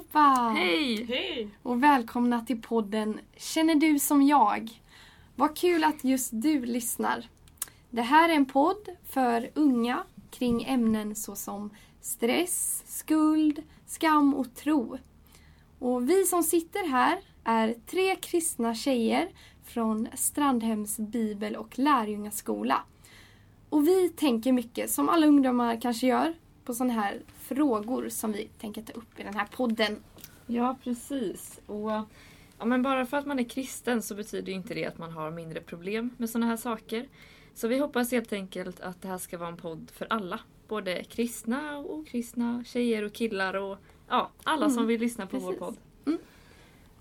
allihopa! Hej! Hej! Och välkomna till podden Känner du som jag? Vad kul att just du lyssnar. Det här är en podd för unga kring ämnen såsom stress, skuld, skam och tro. Och vi som sitter här är tre kristna tjejer från Strandhems bibel och lärjungaskola. Och vi tänker mycket, som alla ungdomar kanske gör, på sådana här frågor som vi tänker ta upp i den här podden. Ja, precis. Och, ja, men bara för att man är kristen så betyder inte det att man har mindre problem med sådana här saker. Så vi hoppas helt enkelt att det här ska vara en podd för alla. Både kristna och okristna, tjejer och killar och ja, alla Mm, som vill lyssna på precis. vår podd.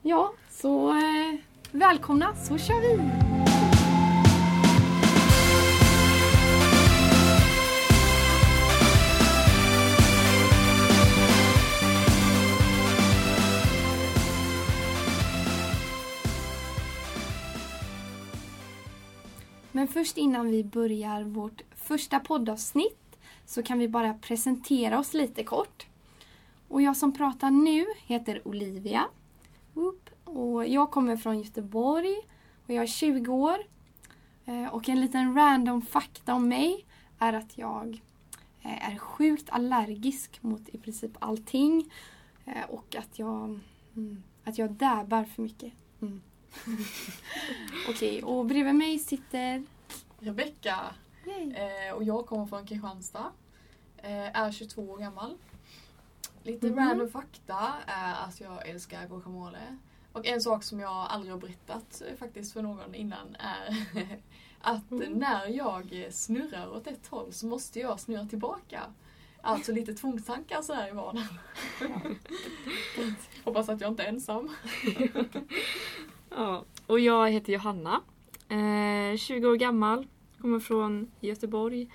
Ja, så eh, välkomna så kör vi! Men först innan vi börjar vårt första poddavsnitt så kan vi bara presentera oss lite kort. Och jag som pratar nu heter Olivia. Och jag kommer från Göteborg och jag är 20 år. Eh, och en liten random fakta om mig är att jag eh, är sjukt allergisk mot i princip allting. Eh, och att jag, mm, att jag dabbar för mycket. Mm. Okej, och bredvid mig sitter... Rebecka eh, och jag kommer från Kristianstad. Eh, är 22 år gammal. Lite Mhm. random fakta är att jag älskar guacamole. Och en sak som jag aldrig har berättat eh, faktiskt för någon innan är att Mm. när jag snurrar åt ett håll så måste jag snurra tillbaka. Alltså lite tvångstankar sådär i vardagen. Hoppas att jag inte är ensam. Ja, och jag heter Johanna. Eh, 20 år gammal. Kommer från Göteborg.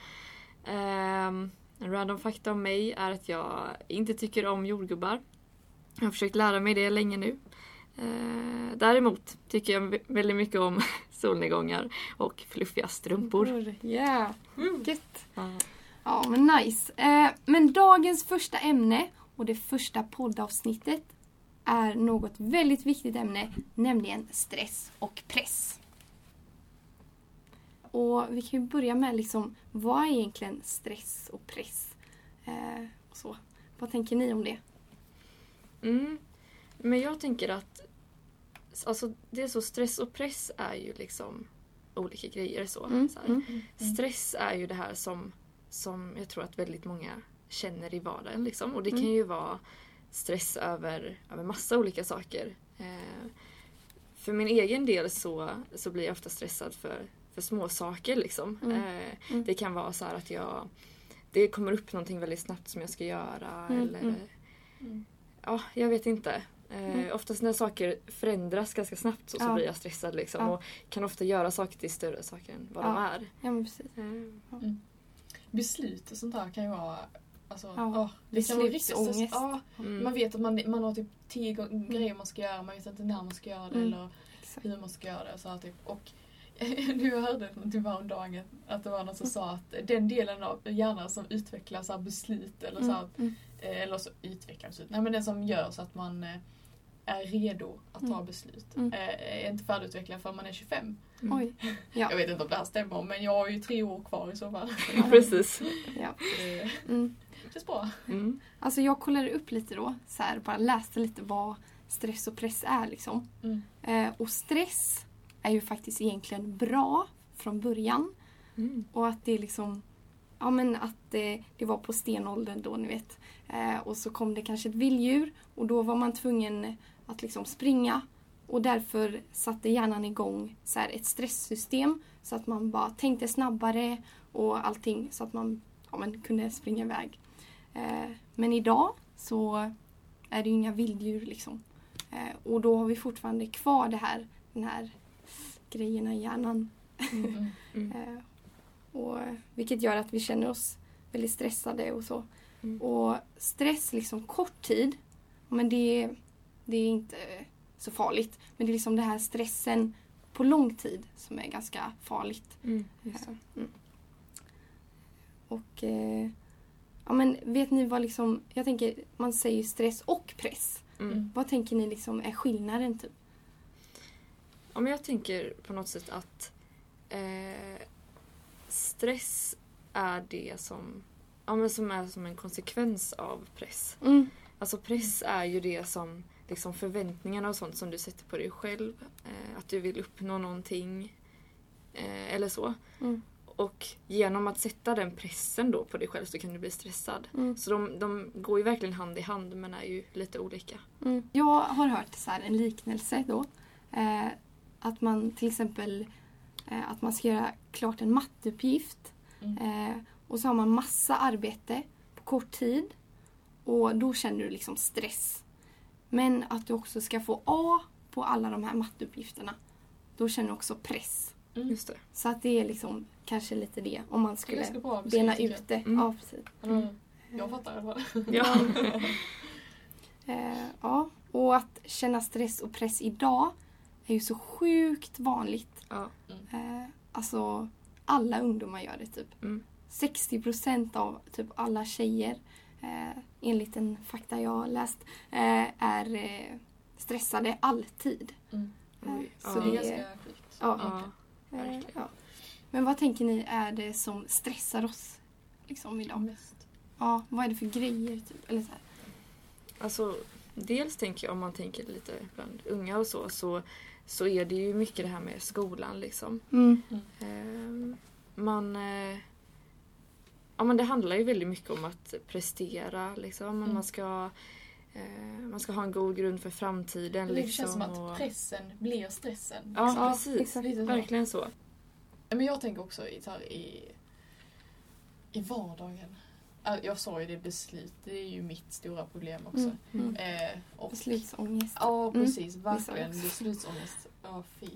Ehm, en random fakta om mig är att jag inte tycker om jordgubbar. Jag har försökt lära mig det länge nu. Eh, däremot tycker jag vä- väldigt mycket om solnedgångar och fluffiga strumpor. Yeah, gött. Ja. Ja, men nice. Eh, men dagens första ämne och det första poddavsnittet är något väldigt viktigt ämne, nämligen stress och press. Och vi kan ju börja med liksom, vad är egentligen stress och press? Eh, och så. Vad tänker ni om det? Mm. Men jag tänker att alltså, det är så stress och press är ju liksom olika grejer. så. Mm, så här. mm. Stress är ju det här som, som jag tror att väldigt många känner i vardagen. Liksom. Och det Mm. kan ju vara stress över, över massa olika saker. Eh, för min egen del så, så blir jag ofta stressad för, för små saker. Liksom. Mm. Eh, Mm. Det kan vara så här att jag det kommer upp någonting väldigt snabbt som jag ska göra. Mm, Eller, mm. Mm. Ja, jag vet inte. Eh, Mm. Oftast när saker förändras ganska snabbt så, så Ja. blir jag stressad. Liksom, Ja. Och kan ofta göra saker till större saker än vad Ja. de är. Ja, men precis. Eh, Beslut och sånt där kan ju vara Alltså, Ja, åh, det kan vara riktigt. Ja, mm. Man vet att man, man har typ tio gånger grejer man ska göra, man vet inte när man ska göra det Mm. eller Exakt. hur man ska göra det. Så här, typ. Och nu hörde jag typ häromdagen att det var någon som sa att den delen av hjärnan som utvecklar så här beslut eller så här, Mm. eh, eller så utvecklar beslut, nej men den som gör så att man eh, är redo att ta Mm. beslut. Mm. Eh, är inte färdigutvecklad förrän man är 25. Mm. Oj. Ja. Jag vet inte om det här stämmer men jag har ju tre år kvar i så fall. Ja, precis. Ja. Det Mm. Känns bra. Mm. Alltså jag kollade upp lite då, så här, bara läste lite vad stress och press är liksom. Mm. Eh, och stress är ju faktiskt egentligen bra från början. Mm. Och att det liksom, ja men att eh, det var på stenåldern då ni vet. Eh, och så kom det kanske ett vilddjur och då var man tvungen att liksom springa. Och därför satte hjärnan igång så här, ett stresssystem så att man bara tänkte snabbare och allting så att man ja, men, kunde springa iväg. Eh, men idag så är det ju inga vilddjur liksom. Eh, och då har vi fortfarande kvar det här, den här grejerna i hjärnan. Mm. Mm. Eh, och, vilket gör att vi känner oss väldigt stressade och så. Mm. Och stress liksom kort tid, men det, det är inte så farligt. Men det är liksom den här stressen på lång tid som är ganska farligt. Mm. Mm. Och eh, ja, men vet ni vad liksom, jag tänker man säger stress och press. Mm. Vad tänker ni liksom är skillnaden typ? Ja, men jag tänker på något sätt att eh, stress är det som, ja, men som är som en konsekvens av press. Mm. Alltså press är ju det som liksom förväntningarna och sånt som du sätter på dig själv. Eh, att du vill uppnå någonting. Eh, eller så. Mm. Och genom att sätta den pressen då på dig själv så kan du bli stressad. Mm. Så de, de går ju verkligen hand i hand men är ju lite olika. Mm. Jag har hört så här, en liknelse då. Eh, att man till exempel eh, att man ska göra klart en matteuppgift. Mm. Eh, och så har man massa arbete på kort tid. Och då känner du liksom stress. Men att du också ska få A på alla de här matteuppgifterna. Då känner du också press. Mm. Just det. Så att det är liksom kanske lite det om man skulle bra bena ut det. Mm. Ja, precis. Mm. Jag fattar i alla fall. Ja. Eh, ja, och att känna stress och press idag är ju så sjukt vanligt. ja. Eh, alltså, alla ungdomar gör det typ. Mm. 60 procent av typ alla tjejer, eh, enligt en fakta jag har läst, eh, är eh, stressade alltid. Mm. Så ja. Det är ganska sjukt. Ja. Eh, verkligen. ja. Men vad tänker ni är det som stressar oss liksom idag? Mest. Ja, vad är det för grejer? Typ? Eller så här? Alltså, dels tänker jag om man tänker lite bland unga och så, så, så är det ju mycket det här med skolan liksom. Mm. Eh, man... Eh, ja men det handlar ju väldigt mycket om att prestera liksom. Mm. Man, ska, man ska ha en god grund för framtiden Det liksom. känns som att och- pressen blir stressen. Ja, Ja, precis. exakt. Verkligen så. Men jag tänker också i, här, i, i vardagen. Jag sa ju det beslut, det är ju mitt stora problem också. Mm. Mm. Eh, och, Beslutsångest. Ja, Mm. precis. Verkligen. Vissa också. Beslutsångest. Ja, fy.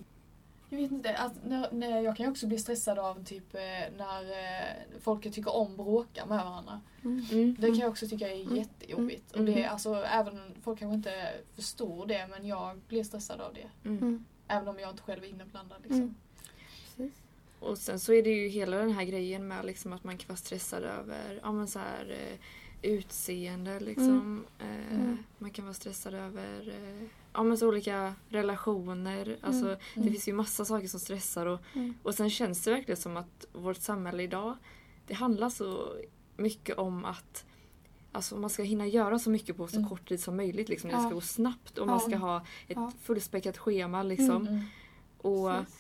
Jag vet inte, att när, när jag kan ju också bli stressad av typ eh, när eh, folk tycker om bråkar med varandra. Mm. Mm. Det kan jag också tycka är Mm. jättejobbigt. Mm. Och det, är alltså, även folk kanske inte förstår det, men jag blir stressad av det. Mm. Mm. Även om jag inte själv är inblandad. Liksom. Mm. Och sen så är det ju hela den här grejen med liksom att man kan vara stressad över ja, men så här, eh, utseende. Liksom. Eh, Mm. Man kan vara stressad över eh, ja, men så olika relationer. Alltså, Det Mm. finns ju massa saker som stressar. Och, Mm. och sen känns det verkligen som att vårt samhälle idag det handlar så mycket om att Alltså man ska hinna göra så mycket på så Mm. kort tid som möjligt. Liksom. Det Ja. ska gå snabbt och man ska ha ett Ja. fullspäckat schema. Liksom. Mm. Och Precis.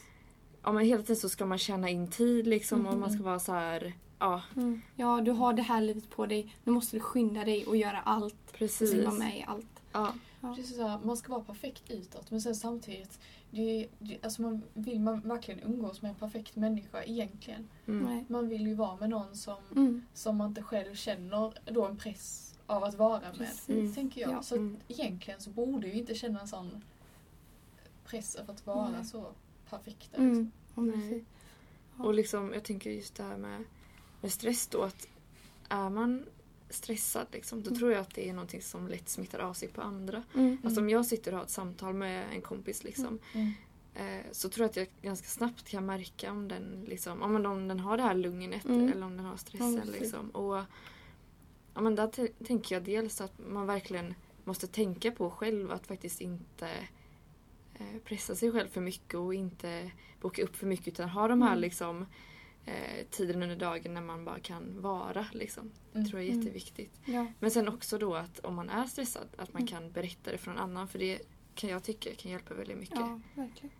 ja, men hela tiden så ska man tjäna in tid liksom, och Mm. man ska vara så här... Ja, Mm. Ja, du har det här livet på dig. Nu måste du skynda dig och göra allt. Du precis. ska vara med i allt. Ja. Ja. Precis så man ska vara perfekt utåt men sen samtidigt, det, det, alltså man, vill man verkligen umgås med en perfekt människa egentligen? Mm. Man vill ju vara med någon som, Mm. som man inte själv känner då en press av att vara med. Precis. Mm. Tänker jag. Ja. Så Mm. egentligen så borde vi inte känna en sån press av att vara Nej. så perfekta. Mm. Liksom. Och liksom, jag tänker just det här med, med stress då. Att är man stressad liksom, då Mm. tror jag att det är någonting som lätt smittar av sig på andra. Mm. Alltså om jag sitter och har ett samtal med en kompis liksom, Mm. eh, så tror jag att jag ganska snabbt kan märka om den, liksom, om, den har det här lugnet Mm. eller om den har stressen. Ja, liksom. Och, ja, men där tänker jag dels att man verkligen måste tänka på själv att faktiskt inte eh, pressa sig själv för mycket och inte boka upp för mycket utan ha de här Mm. liksom, eh, tiden under dagen när man bara kan vara. Liksom. Det Mm. tror jag är Mm. jätteviktigt. Ja. Men sen också då att om man är stressad att man Mm. kan berätta det för någon annan för det kan jag tycka kan hjälpa väldigt mycket. ja, verkligen.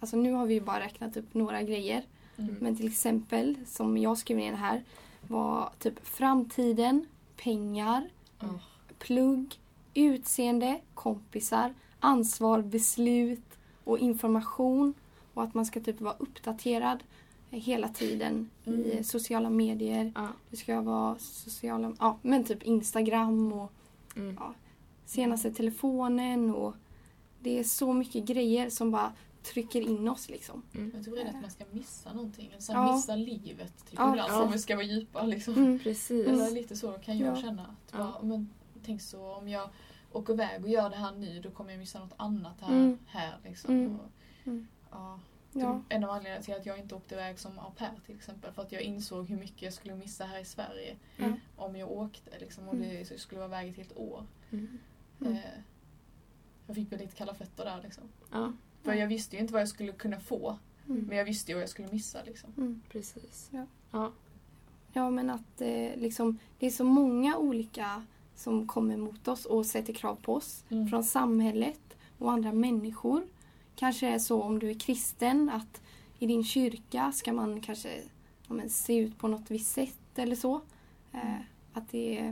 Alltså nu har vi ju bara räknat upp några grejer. Mm. Men till exempel, som jag skrev ner här, var typ framtiden, pengar, Ja. plugg, utseende, kompisar, ansvar, beslut och information. Och att man ska typ vara uppdaterad hela tiden i Mm. sociala medier. Ja. Det ska vara sociala, ja men typ Instagram och Mm. senaste telefonen och det är så mycket grejer som bara trycker in oss liksom. Mm. Jag typ rädd att man ska missa någonting. Så Ja. Missa livet. Typ, Ja, ibland, ja. om vi ska vara djupa. Liksom. Mm. Precis. Eller lite så kan jag Ja. känna. Att Ja. bara, men, tänk så om jag åker iväg och gör det här nu då kommer jag missa något annat här. Mm. här liksom. Mm. Och, Mm. ja. Ja. En av anledningarna till att jag inte åkte iväg som au pair till exempel. För att jag insåg hur mycket jag skulle missa här i Sverige Mm. om jag åkte. Liksom, och det skulle vara iväg ett helt år. Mm. Mm. Eh, jag fick väl lite kalla fötter där liksom. Ja, För jag visste ju inte vad jag skulle kunna få. Mm. Men jag visste ju vad jag skulle missa liksom. Mm. precis. Ja. Ja. Ja, men att eh, liksom, det är så många olika som kommer mot oss och sätter krav på oss. Mm. Från samhället och andra människor. Kanske är så om du är kristen att i din kyrka ska man kanske ja, men, se ut på något visst sätt eller så. Eh, att, det är,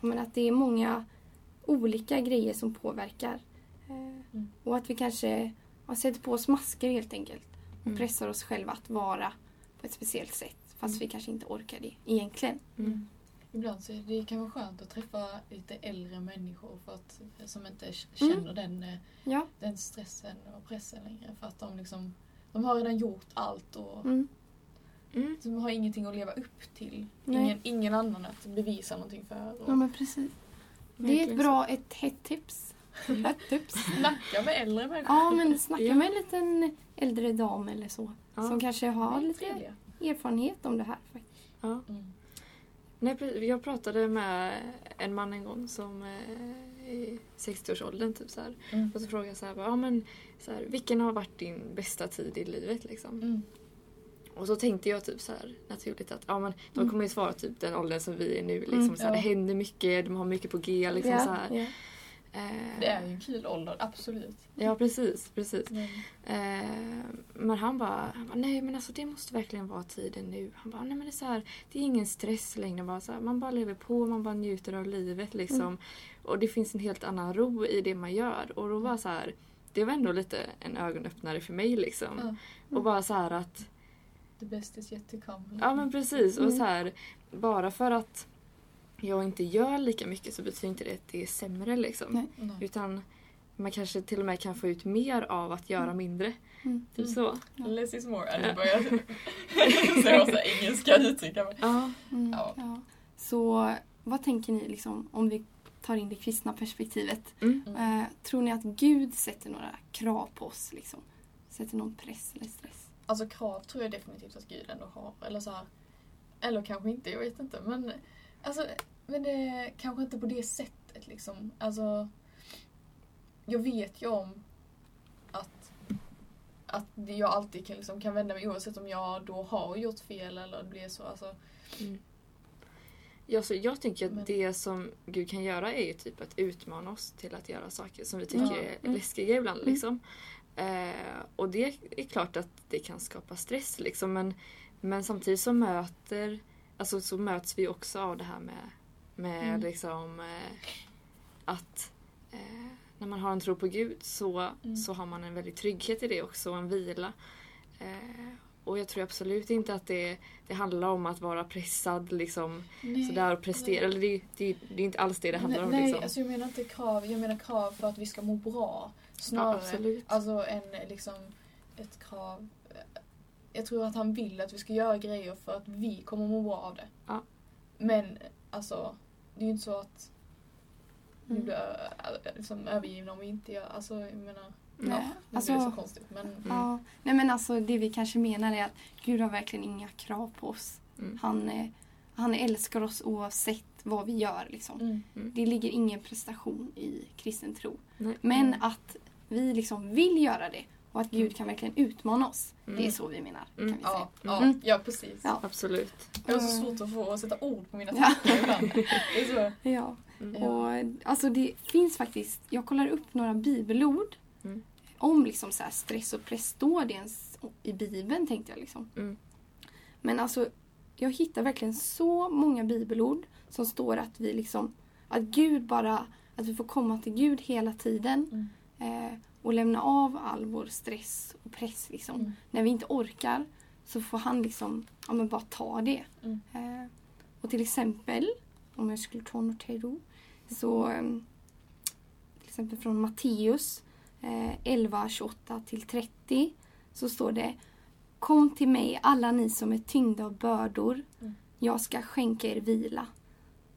ja, men, att det är många olika grejer som påverkar. Eh, Och att vi kanske ja, sätter på oss masker helt enkelt. Och Mm. pressar oss själva att vara på ett speciellt sätt. Fast vi kanske inte orkar det egentligen. Mm. Ibland så är det kan vara skönt att träffa lite äldre människor för att, som inte Mm. känner den, eh, Ja. den stressen och pressen längre. För att de liksom de har redan gjort allt och Mm. Mm. de har ingenting att leva upp till. Nej. Ingen, ingen annan att bevisa någonting för. Och Ja men precis. Det är ett bra, ett hett tips. Ett tips. Snacka med äldre människor. Ja men snacka Ja. med en liten äldre dam eller så. Ja. Som kanske har lite erfarenhet om det här. faktiskt. Ja. Mm. Nej, jag pratade med en man en gång som eh, i 60-årsåldern typ så. Mm. Och så frågade jag så här, ja, men, så här, vilken har varit din bästa tid i livet liksom? Mm. Och så tänkte jag typ så här naturligt att ja, men, de Mm. kommer ju svara typ den åldern som vi är nu. Liksom, Mm, så här, ja. Det händer mycket, de har mycket på G. Liksom, Ja, så här. Eh, Det är ju en kul ålder, absolut. Ja precis, precis. Men, Eh, men han bara, han bara, nej men alltså det måste verkligen vara tiden nu. Han bara, nej men det är så här, det är ingen stress längre. Bara så här, man bara lever på, man bara njuter av livet liksom. Mm. Och det finns en helt annan ro i det man gör. Och då var så här, det var ändå lite en ögonöppnare för mig liksom. ja, Och bara så här att, the best is yet to come. ja men precis. Och Mm. så här, bara för att jag inte gör lika mycket så betyder inte det att det är sämre liksom. Nej. Nej. Utan man kanske till och med kan få ut mer av att göra mindre. Mm. Typ Mm. så. Less is more. Ja, Nu börjar jag säga massa engelska uttryck. Ja. Mm, Ja. ja. Så vad tänker ni liksom om vi tar in det kristna perspektivet? Mm. Mm. Eh, tror ni att Gud sätter några krav på oss? Liksom? Sätter någon press eller stress? Alltså krav tror jag definitivt att Gud ändå har. Eller så här, Eller kanske inte, jag vet inte. Men, alltså, men det kanske inte på det sättet liksom. Alltså, jag vet ju om att, att jag alltid kan, liksom, kan vända mig oavsett om jag då har gjort fel eller det blir så. Alltså, Mm. Ja, så jag tänker att Men- det som Gud kan göra är ju typ att utmana oss till att göra saker som vi tycker Ja. är Mm. läskiga ibland. Mm. Liksom. Eh, och det är klart att det kan skapa stress liksom. Men, men samtidigt så möter alltså, så möts vi också av det här med, med Mm. liksom eh, att eh, när man har en tro på Gud så, Mm. så har man en väldig trygghet i det också och en vila. Eh, och jag tror absolut inte att det, det handlar om att vara pressad liksom nej, sådär och prestera. Eller det, det, det är inte alls det det handlar nej, om. nej liksom. alltså jag menar inte krav. Jag menar krav för att vi ska må bra. ja, Snarare absolut. Alltså en, liksom, ett krav. Jag tror att han vill att vi ska göra grejer för att vi kommer må bra av det. Ja. Men alltså, det är ju inte så att vi Mm. blir ö- liksom, övergivna om vi inte gör... Alltså, jag menar... Nej, Ja, nu alltså- blir det så konstigt. Men, Mm. Ja. Nej men alltså det vi kanske menar är att Gud har verkligen inga krav på oss. Mm. Han, eh, han älskar oss oavsett vad vi gör. Liksom. mm. Det ligger ingen prestation i kristen tro. Nej. Men Mm. att vi liksom vill göra det och att Gud kan verkligen utmana oss. Mm. Det är så vi menar. Mm. Kan vi säga. Ja, ja, Mm. ja, precis. Ja. Absolut. Jag har så svårt att få sätta ord på mina Ja. tankar ibland. Det är så. Ja. Mm. Och, alltså det finns faktiskt, jag kollar upp några bibelord Mm. om liksom så här stress och press. Står det ens i bibeln tänkte jag. Liksom. Mm. Men alltså, jag hittar verkligen så många bibelord som står att vi liksom, att Gud bara, att vi får komma till Gud hela tiden. Eh, och lämna av all vår stress och press. Liksom. Mm. När vi inte orkar så får han liksom, ja men bara ta det. Mm. Eh, och till exempel, om jag skulle ta något här då, så eh, till exempel från Matteus eh, 11, 28 till 30 så står det Kom till mig alla ni som är tyngda av bördor. Mm. Jag ska skänka er vila.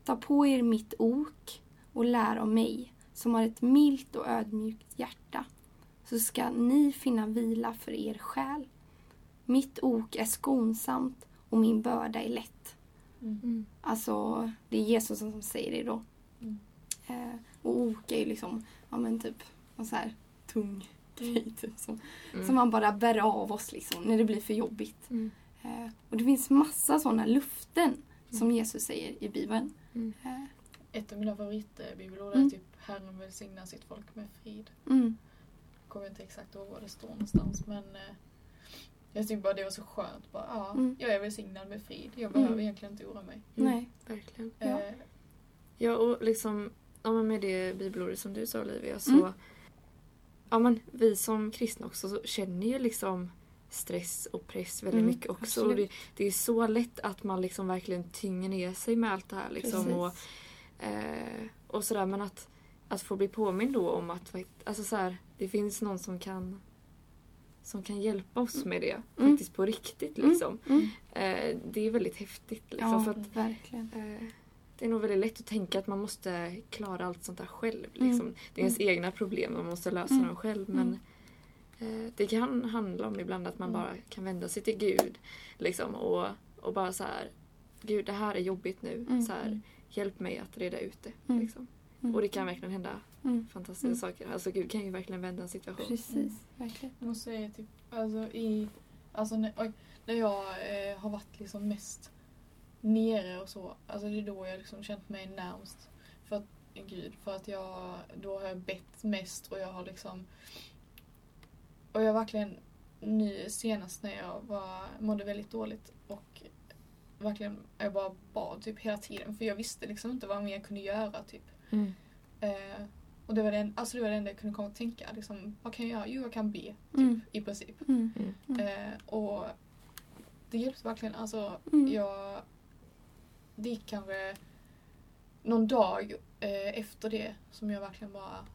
Ta på er mitt ok och lär av mig som har ett milt och ödmjukt hjärta så ska ni finna vila för er själ. Mitt ok är skonsamt och min börda är lätt. Mm. Alltså, det är Jesus som säger det då. Mm. Eh, och ok är ju liksom, ja men typ någon så här tung grej typ, som, Mm. som man bara bär av oss liksom, när det blir för jobbigt. Mm. Eh, och det finns massa sådana luften som Jesus säger i Bibeln. Mm. Eh, Ett av mina favoritbibelord Mm. är typ Herren välsignar sitt folk med frid. mm, Jag kommer inte exakt ihåg var det står någonstans men eh, jag tyckte bara det var så skönt. Bara, ja, Mm. Jag är välsignad med frid. Jag Mm. behöver egentligen inte oroa mig. Mm. Nej. Verkligen. Ja. Eh, Ja, och liksom ja, men med det bibelordet som du sa Olivia så Mm. ja, men vi som kristna också så känner ju liksom stress och press väldigt Mm, mycket också. Det, det är så lätt att man liksom verkligen tynger ner sig med allt det här. Liksom, Precis. och, eh, och sådär men att, att få bli påmind då om att alltså så här, det finns någon som kan som kan hjälpa oss med det Mm. faktiskt på riktigt. Liksom. Mm. Eh, det är väldigt häftigt. Liksom, Ja, för att, verkligen. Eh, Det är nog väldigt lätt att tänka att man måste klara allt sånt där själv. Mm. Liksom. Det är ens egna problem, man måste lösa Mm. dem själv. Men eh, det kan handla om ibland att man Mm. bara kan vända sig till Gud. Liksom, och, och bara så här, Gud det här är jobbigt nu. Mm. Så här, hjälp mig att reda ut det. Mm. Liksom. Mm. Och det kan verkligen hända Mm. fantastiska Mm. saker. Alltså Gud kan ju verkligen vända en situation. Precis, verkligen. Jag måste säga typ, alltså i, alltså när, oj, när jag eh, har varit liksom mest nere och så, alltså det är då jag liksom känt mig närmst för att, Gud, för att jag, då har jag bett mest och jag har liksom, och jag verkligen nu senast när jag var, mådde väldigt dåligt och verkligen, jag bara bad typ hela tiden för jag visste liksom inte vad mer jag kunde göra typ. Mm. Eh, och det var, den, alltså det var det enda jag kunde komma att tänka. Liksom, vad kan jag göra? Jo, jag kan be. Typ, Mm. I princip. Mm. Mm. Mm. Eh, och det hjälpte verkligen. Alltså, Mm. jag... Det gick kanske någon dag eh, efter det som jag verkligen bara...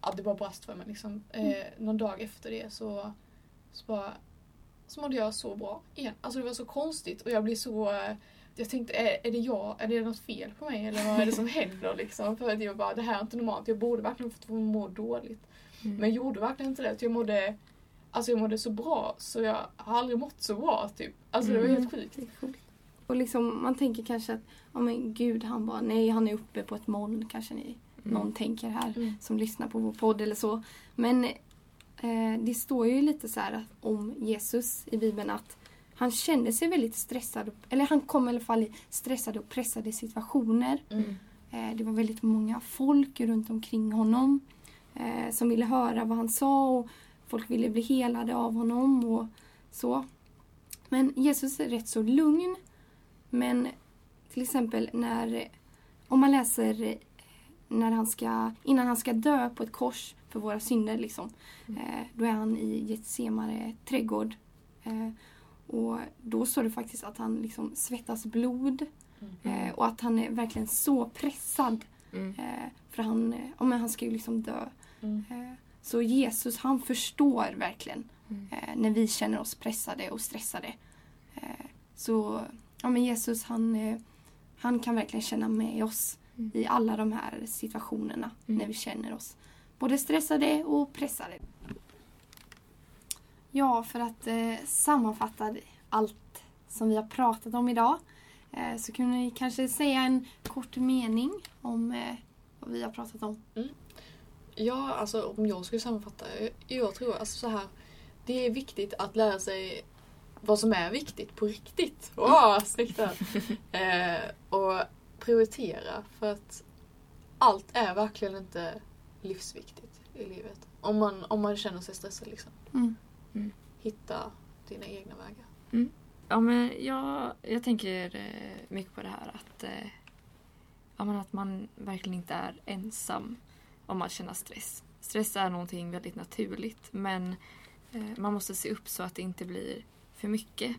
Ja, det bara brast för mig liksom. Eh, Mm. Någon dag efter det så, så bara... Så mådde jag så bra igen. Alltså det var så konstigt och jag blev så... eh, Jag tänkte, är, är det jag? Är det något fel på mig? Eller vad är det som händer liksom? För att jag bara, det här är inte normalt. Jag borde verkligen få må dåligt. Mm. Men jag gjorde verkligen inte det. Jag mådde, alltså jag mådde så bra så jag har aldrig mått så bra. Typ. Alltså det var Mm. helt sjukt. Sjukt. Och liksom, man tänker kanske att ja, men gud, han bara, nej han är uppe på ett moln kanske ni, Mm. någon tänker här Mm. som lyssnar på vår podd eller så. Men det står ju lite så här om Jesus i Bibeln att han kände sig väldigt stressad, eller han kom i alla fall i stressade och pressade situationer. Mm. Eh, det var väldigt många folk runt omkring honom eh, som ville höra vad han sa och folk ville bli helade av honom och så. Men Jesus är rätt så lugn. Men till exempel när, om man läser eh, när han ska, innan han ska dö på ett kors för våra synder liksom. Eh, då är han i Getsemane trädgård. Eh, och då står det faktiskt att han liksom svettas blod. Mm. Eh, och att han är verkligen så pressad. Mm. Eh, för han, ja, men han ska ju liksom dö. Mm. Eh, så Jesus han förstår verkligen Mm. eh, när vi känner oss pressade och stressade. Så ja, men Jesus han, han kan verkligen känna med oss Mm. i alla de här situationerna Mm. när vi känner oss både stressade och pressade. Ja, för att eh, sammanfatta allt som vi har pratat om idag eh, så kunde ni kanske säga en kort mening om eh, vad vi har pratat om. Ja, alltså om jag skulle sammanfatta. Jag, tror alltså så här. Det är viktigt att lära sig vad som är viktigt på riktigt. Åh, snyggt där. eh, och prioritera för att allt är verkligen inte livsviktigt i livet. Om man, om man känner sig stressad liksom. Mm. Hitta dina egna vägar. Ja, men jag, jag tänker eh, mycket på det här att, eh, ja, men att man verkligen inte är ensam om att känna stress. Stress är någonting väldigt naturligt men eh, man måste se upp så att det inte blir för mycket.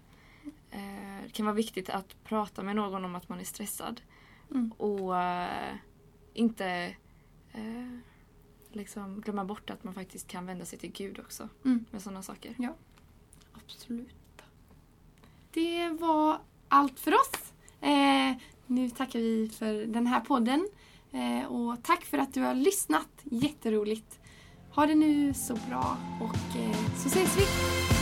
Det kan vara viktigt att prata med någon om att man är stressad Mm. och eh, inte eh, liksom glömma bort att man faktiskt kan vända sig till Gud också Mm. med sådana saker. Absolut. Det var allt för oss. Eh, nu tackar vi för den här podden. Eh, och tack för att du har lyssnat. Jätteroligt. Ha det nu så bra och eh, så ses vi.